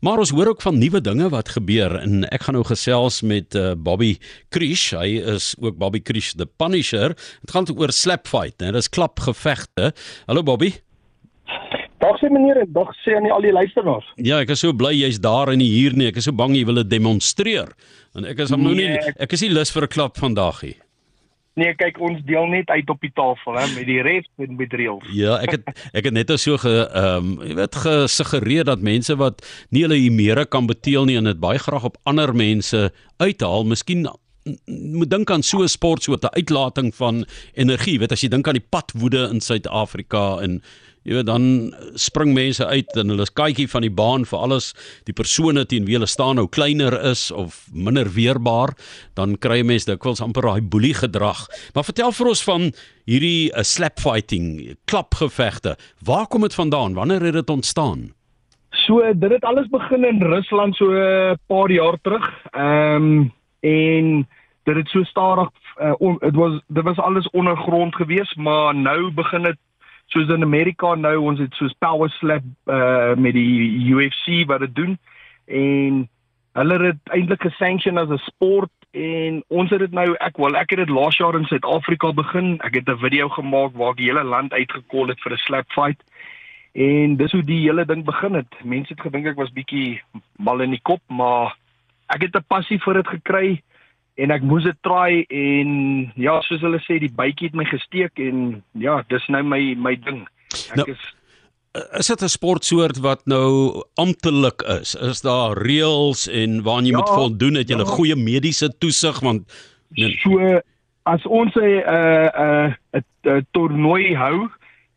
Maar ons hoor ook van nuwe dinge wat gebeur en ek gaan nou gesels met uh, Bobby Krish. Hy is ook Bobby Krish the Punisher. Dit gaan oor slap fight, né? Dis klapgevegte. Hallo Bobby. Dag sê meneer, dag sê aan al die luisteraars. Ja, ek is so bly jy's daar en nie hier nie. Ek is so bang jy wil dit demonstreer. En ek is hom nou nie nee, ek is nie lus vir 'n klap vandag nie. Nee, kyk ons deel net uit op die tafel hè met die refs en met reëls. Ja, ek het ek het net so ge ehm um, jy weet gesuggereer dat mense wat nie hulle hiermere kan beteel nie en dit baie graag op ander mense uithaal, miskien moet dink aan so 'n sport so 'n uitlating van energie, weet as jy dink aan die padwoede in Suid-Afrika en Jy weet dan spring mense uit en hulle is kykie van die baan vir alles die persone teen wie hulle staan nou kleiner is of minder weerbaar dan kry mense dikwels amper daai boelie gedrag. Maar vertel vir ons van hierdie uh, slap fighting, klapgevegte. Waar kom dit vandaan? Wanneer het dit ontstaan? So dit het alles begin in Rusland so 'n paar jaar terug. Ehm um, en dit het so stadig uh, dit was dit was alles ondergrond geweest, maar nou begin dit soos in Amerika nou ons het soos power slap uh met die UFC wat dit doen. En hulle het dit eintlik gesanction as 'n sport en ons het dit nou ek wel ek het dit laas jaar in Suid-Afrika begin. Ek het 'n video gemaak waar ek die hele land uitgekol het vir 'n slap fight. En dis hoe die hele ding begin het. Mense het gedink ek was bietjie mal in die kop maar ek het 'n passie vir dit gekry en ek moes dit try en ja soos hulle sê die bytjie het my gesteek en ja dis nou my my ding ek nou, is is dit 'n sportsoort wat nou amptelik is is daar reëls en waaraan jy ja, moet voldoen het jy 'n ja. goeie mediese toesig want nee. so as ons 'n 'n 'n toernooi hou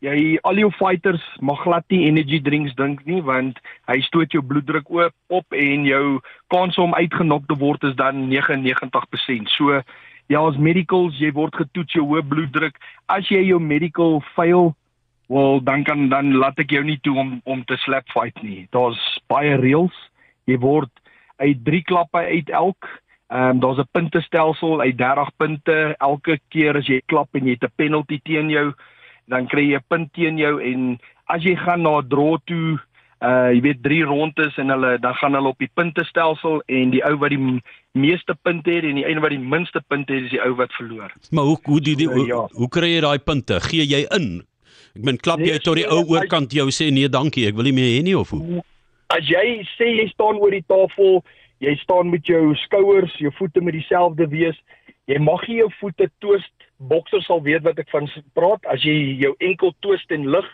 jy al jou fighters mag glad nie energy drinks drink nie want hy stoot jou bloeddruk oop op en jou kans om uitgenok te word is dan 99%. So ja, as medicals jy word getoets jou hoë bloeddruk. As jy jou medical fail, wel dan kan dan laat ek jou nie toe om om te slap fight nie. Daar's baie reëls. Jy word uit 3 klappe uit elk Ehm um, daar's 'n puntestelsel uit 30 punte elke keer as jy klap en jy het 'n penalty teen jou dan kry jy 'n punt teen jou en as jy gaan na 'n draw toe, uh jy weet drie rondes en hulle dan gaan hulle op die puntestelsel en die ou wat die meeste punte het en die een wat die minste punte het is die ou wat verloor. Maar hoe hoe die, die hoe, ja. hoe kry jy daai punte? Gee jy in? Ek meen klap jy nee, tot die ou oorkant jou sê nee dankie, ek wil nie meer hê nie of hoe? As jy sê jy staan oor die tafel, jy staan met jou skouers, jou voete met dieselfde wees, jy mag nie jou voete twist. Bokser sal weet wat ek van praat. As jy jou enkel twist en lig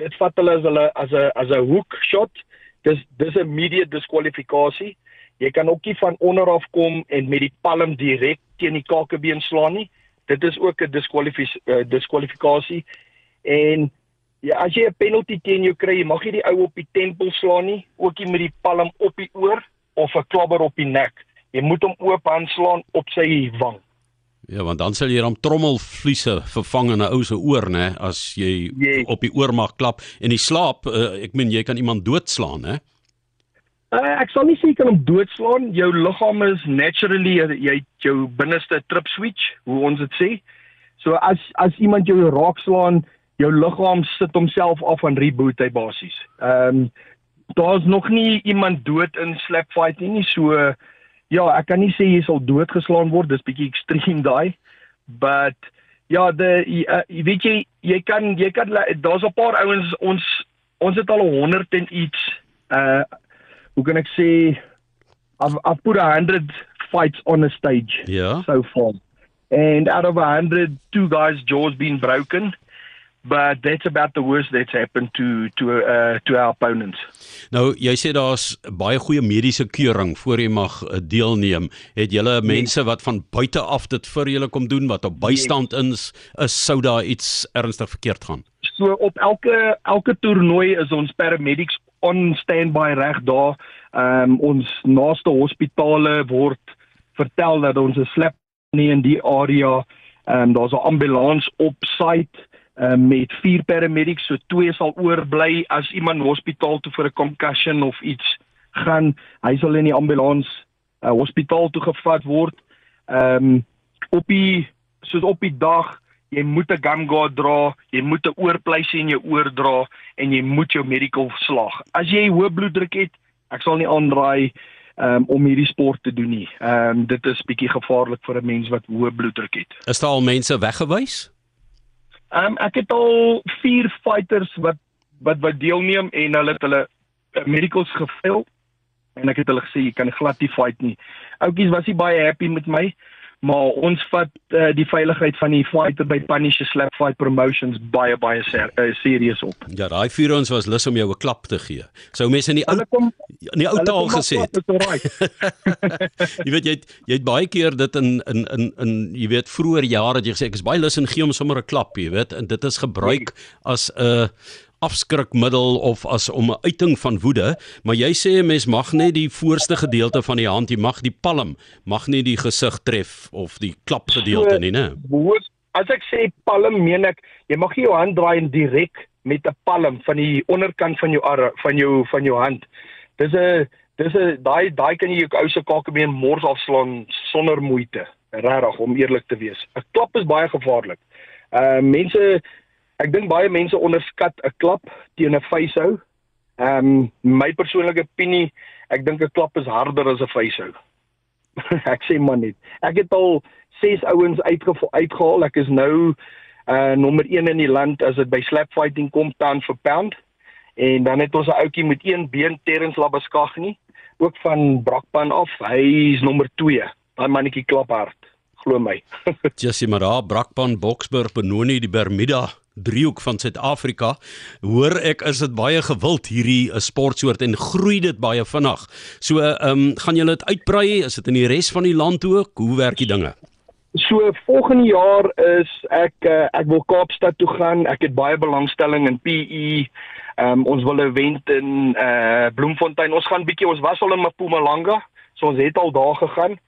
dit vat hulle as hulle as 'n as 'n hook shot. Dis dis 'n immediate diskwalifikasie jy kan ook nie van onder af kom en met die palm direk teen die kakebeen slaan nie. Dit is ook 'n uh, diskwalifikasie en ja as jy 'n penalty teen jou kry jy mag nie die ou op die tempel slaan nie ook nie met die palm op die oor of 'n klabber op die nek jy moet hom oop aanslaan op sy wang Ja, want dan sal jy dan trommelvliese vervang in 'n ou se oor, nê, as jy yes. op die oor mag klap en die slaap, uh, ek meen jy kan iemand doodslaan, hè? Uh, ek sal nie sê jy kan hom doodslaan. Jou liggaam is naturally jy jou binneste trip switch, hoe ons dit sê. So as as iemand jou raakslaan, jou liggaam sit homself af en reboot hy basies. Ehm um, daar's nog nie iemand dood in slap fight nie, so Ja, ek kan nie sê jy sal doodgeslaan word, dis bietjie ekstrem daai. But ja, die uh, weet jy, jy kan jy kan daar's 'n paar ouens ons ons het al 100 en iets uh hoe kan ek sê I've, I've put 100 fights on a stage yeah. so far. And out of 100, two guys' jaws been broken but that's about the worst that's happened to to uh to our opponents. Nou jy sê daar's baie goeie mediese keuring voor jy mag uh, deelneem. Het julle nee. mense wat van buite af dit vir julle kom doen wat op bystand is, is sou daar iets ernstig verkeerd gaan? So op elke elke toernooi is ons paramedics on standby reg daar. Ehm um, ons naaste hospitale word vertel dat ons 'n slap nie in die area. Ehm um, daar's 'n ambulans op site uh, met vier paramedics, so twee sal oorbly as iemand hospitaal toe vir 'n concussion of iets gaan, hy sal in die ambulans uh, hospitaal toe gevat word. Ehm um, op die soos op die dag jy moet 'n gum guard dra, jy moet 'n oorpleisie in jou oor dra en jy moet jou medical slag. As jy hoë bloeddruk het, ek sal nie aanraai um, om hierdie sport te doen nie. Ehm um, dit is bietjie gevaarlik vir 'n mens wat hoë bloeddruk het. Is daar al mense weggewys? Um, ek het al 4 fighters wat wat wat deelneem en hulle het hulle medicals gefail en ek het hulle gesê jy kan glad nie fight nie. Oukies was nie baie happy met my maar ons vat uh, die veiligheid van die fighter by Punisher Slap Fight Promotions baie baie ser uh, serieus op. Ja, daai vier ons was lus om jou 'n klap te gee. Sou mense in die ou in die ou taal gesê het. jy weet jy het, jy het baie keer dit in in in in jy weet vroeër jare het jy gesê ek is baie lus en gee hom sommer 'n klap, jy weet, en dit is gebruik nee. as 'n uh, afskrikmiddel of as om 'n uiting van woede, maar jy sê 'n mens mag net die voorste gedeelte van die hand, jy mag die palm, mag nie die gesig tref of die klap gedeelte nie, né? As ek sê palm, meen ek jy mag nie jou hand draai en direk met 'n palm van die onderkant van jou arm van jou van jou hand. Dis 'n dis 'n daai daai kan jy jou ou se kakebeen mors afslaan sonder moeite. Regtig om eerlik te wees. 'n Klap is baie gevaarlik. Uh mense Ek dink baie mense onderskat 'n klap teen 'n facehou. Ehm um, my persoonlike opinie, ek dink 'n klap is harder as 'n facehou. ek sê maar net. Ek het al 6 ouens uitgehaal. Ek is nou uh nommer 1 in die land as dit by slap fighting kom taan vir pound. En dan het ons 'n ouetjie met een been Terrence Labeskagni, ook van Brakpan af. Hy is nommer 2. Daai mannetjie klap hard glo my. Jessie Mara, Brakpan, Boksburg, Benoni, die Bermuda driehoek van Suid-Afrika. Hoor ek is dit baie gewild hierdie eh, sportsoort en groei dit baie vinnig. So ehm um, gaan julle dit uitbrei? Is dit in die res van die land ook? Hoe werk die dinge? So volgende jaar is ek uh, ek wil Kaapstad toe gaan. Ek het baie belangstelling in PE. Ehm um, ons wil 'n event in uh Bloemfontein. Ons gaan bietjie ons was al in Mpumalanga. So ons het al daar gegaan.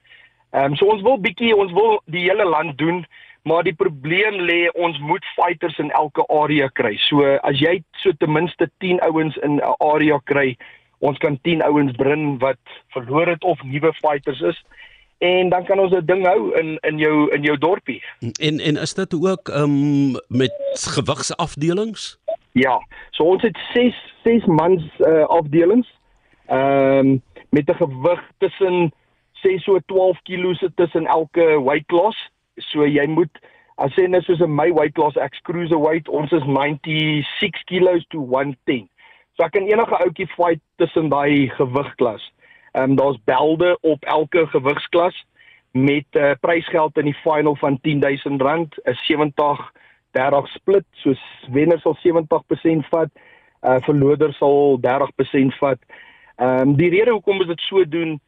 Ehm um, so ons wil bietjie ons wil die hele land doen. Maar die probleem lê ons moet fighters in elke area kry. So as jy so ten minste 10 ouens in 'n area kry, ons kan 10 ouens bring wat verloor het of nuwe fighters is en dan kan ons 'n ding hou in in jou in jou dorpie. En en is dit ook um met gewigsafdelings? Ja. So ons het 6 6 mans uh, afdelings. Ehm um, met 'n gewig tussen 6 so 12 kg tussen elke weight class. So jy moet as jy net soos 'n my weight class ex cruiserweight, ons is 96 kg to 110. So ek kan enige ouetjie fight tussen daai gewigklas. Ehm um, daar's belde op elke gewigsklas met 'n uh, prysgeld in die final van R10000, 'n 70 30 split, so wenner sal 70% vat, uh verloder sal 30% vat. Ehm um, die rede hoekom ons dit so doen,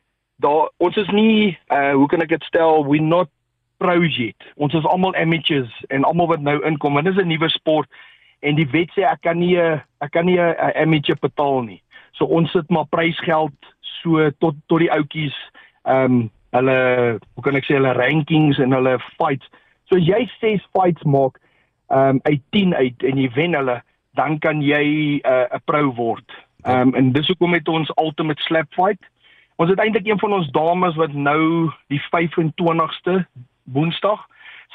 daar ons is nie uh hoe kan ek dit stel, we not pros het. Ons is almal amateurs en almal wat nou inkom en dis 'n nuwe sport en die wet sê ek kan nie ek kan nie 'n amateur betaal nie. So ons sit maar prysgeld so tot tot die ouetjies ehm um, hulle hoe kan ek sê hulle rankings en hulle fights. So jy sê fights maak ehm um, uit 10 uit en jy wen hulle dan kan jy eh, 'n uh, pro word. Ehm um, en dis hoekom het ons ultimate slap fight. Ons het eintlik een van ons dames wat nou die 25ste Woensdag.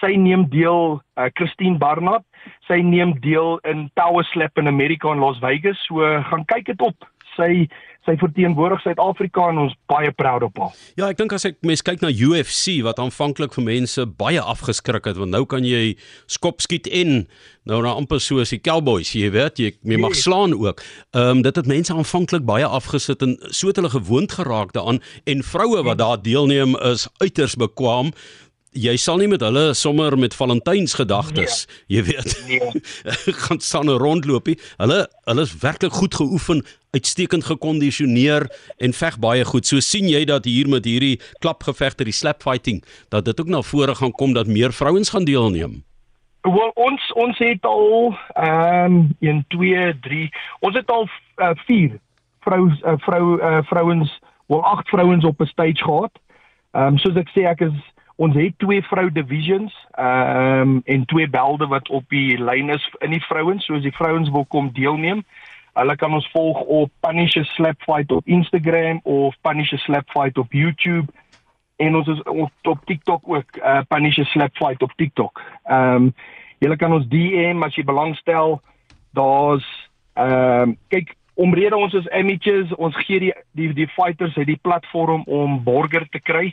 Sy neem deel uh, Christine Barnard. Sy neem deel in Tower Slap in Amerika in Las Vegas. So gaan kyk dit op. Sy sy verteenwoordig Suid-Afrika en ons baie proud op haar. Ja, ek dink as ek mens kyk na UFC wat aanvanklik vir mense baie afgeskrik het want nou kan jy skop skiet en nou na amper soos die cowboys, jy weet, jy, jy mag slaan ook. Ehm um, dit het mense aanvanklik baie afgesit en so het hulle gewoond geraak daaraan en vroue wat daar deelneem is uiters bekwam jy sal nie met hulle sommer met Valentyns gedagtes, nee. jy weet. Nee. gaan staan 'n rondloopie. Hulle hulle is werklik goed geoefen, uitstekend gekondisioneer en veg baie goed. So sien jy dat hier met hierdie klapgevegte, die slap fighting, dat dit ook na vore gaan kom dat meer vrouens gaan deelneem. Wel ons ons het al ehm um, 1 2 3 ons het al 4 uh, vrou uh, vrou uh, vrouens wel 8 vrouens op 'n stage gehad. Ehm um, soos ek sê ek is Ons het twee vrou divisions, ehm um, en twee belde wat op die lyn is in die vrouens, soos die vrouens wil kom deelneem. Hulle kan ons volg op Punisher Slap Fight op Instagram of Punisher Slap Fight op YouTube en ons is op, op TikTok ook, uh, Punisher Slap Fight op TikTok. Ehm um, julle kan ons DM as jy belangstel. Daar's ehm um, kyk omrede ons is amateurs, ons gee die die die fighters het die platform om borger te kry.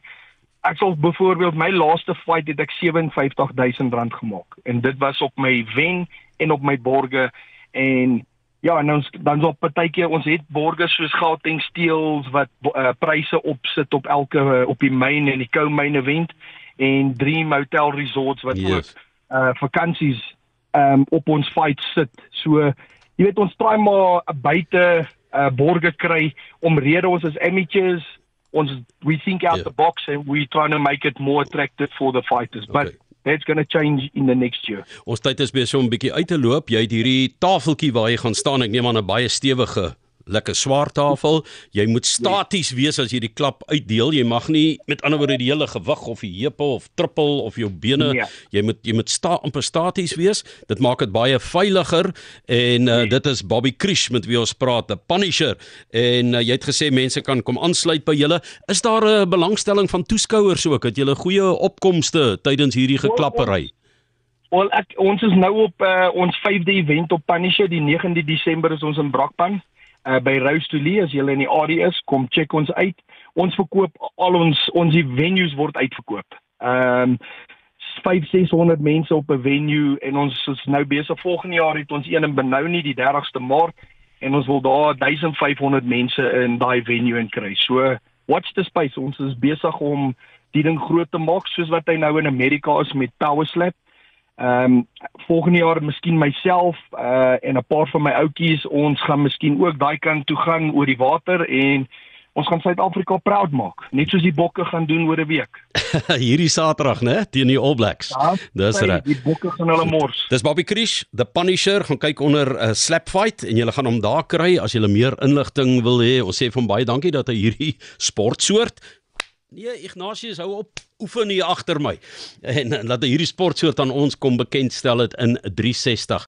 Ek sal byvoorbeeld my laaste fight het ek R57000 gemaak. En dit was op my wen en op my borge. En ja en ons dan so op partykeer ons het borge soos Gauteng Steels wat uh, pryse opsit op elke uh, op die myn en die coal mine event en Dream Hotel Resorts wat yes. ook uh vakansies um op ons fight sit. So jy weet ons try maar buite uh borge kry. Omrede ons is amateurs ons we think out yeah. the box and we trying to make it more attractive for the fighters. Okay. But that's going to change in the next year. Ons tyd is besig om 'n bietjie uit te loop. Jy het hierdie tafeltjie waar jy gaan staan. Ek neem aan 'n baie stewige lekker swaar tafel. Jy moet staties wees as jy die klap uitdeel. Jy mag nie met ander woorde die hele gewig of die heupe of trippel of jou bene. Nee. Jy moet jy moet sta amper staties wees. Dit maak dit baie veiliger en uh, dit is Bobby Krish met wie ons praat, the Punisher. En uh, jy het gesê mense kan kom aansluit by julle. Is daar 'n uh, belangstelling van toeskouers ook? Het julle goeie opkomste tydens hierdie geklappery? Wel ek ons is nou op uh, ons 5de event op Punisher die 9de Desember is ons in Brakpan uh, by Rose to Lee as jy in die area is, kom check ons uit. Ons verkoop al ons ons die venues word uitverkoop. Ehm um, 5600 mense op 'n venue en ons is nou besig volgende jaar het ons een in Benoni die 30ste Maart en ons wil daar 1500 mense in daai venue in kry. So watch the space. Ons is besig om die ding groot te maak soos wat hy nou in Amerika is met Power Slap. Ehm um, volgende jaar miskien myself uh en 'n paar van my ouetjies, ons gaan miskien ook daai kant toe gaan oor die water en ons gaan Suid-Afrika proud maak, net soos die bokke gaan doen oor 'n week. Hierdie Saterdag, né, teen die All Blacks. Ja, Dis reg. Die bokke gaan hulle mors. Dis Bobby Krish, the Punisher, gaan kyk onder 'n uh, slap fight en jy gaan hom daar kry as jy meer inligting wil hê. Ons sê hom baie dankie dat hy hierdie sportsoort Nee, Ignatius hou op oefen hier agter my. En laat hierdie sportsoort aan ons kom bekendstel dit in 360.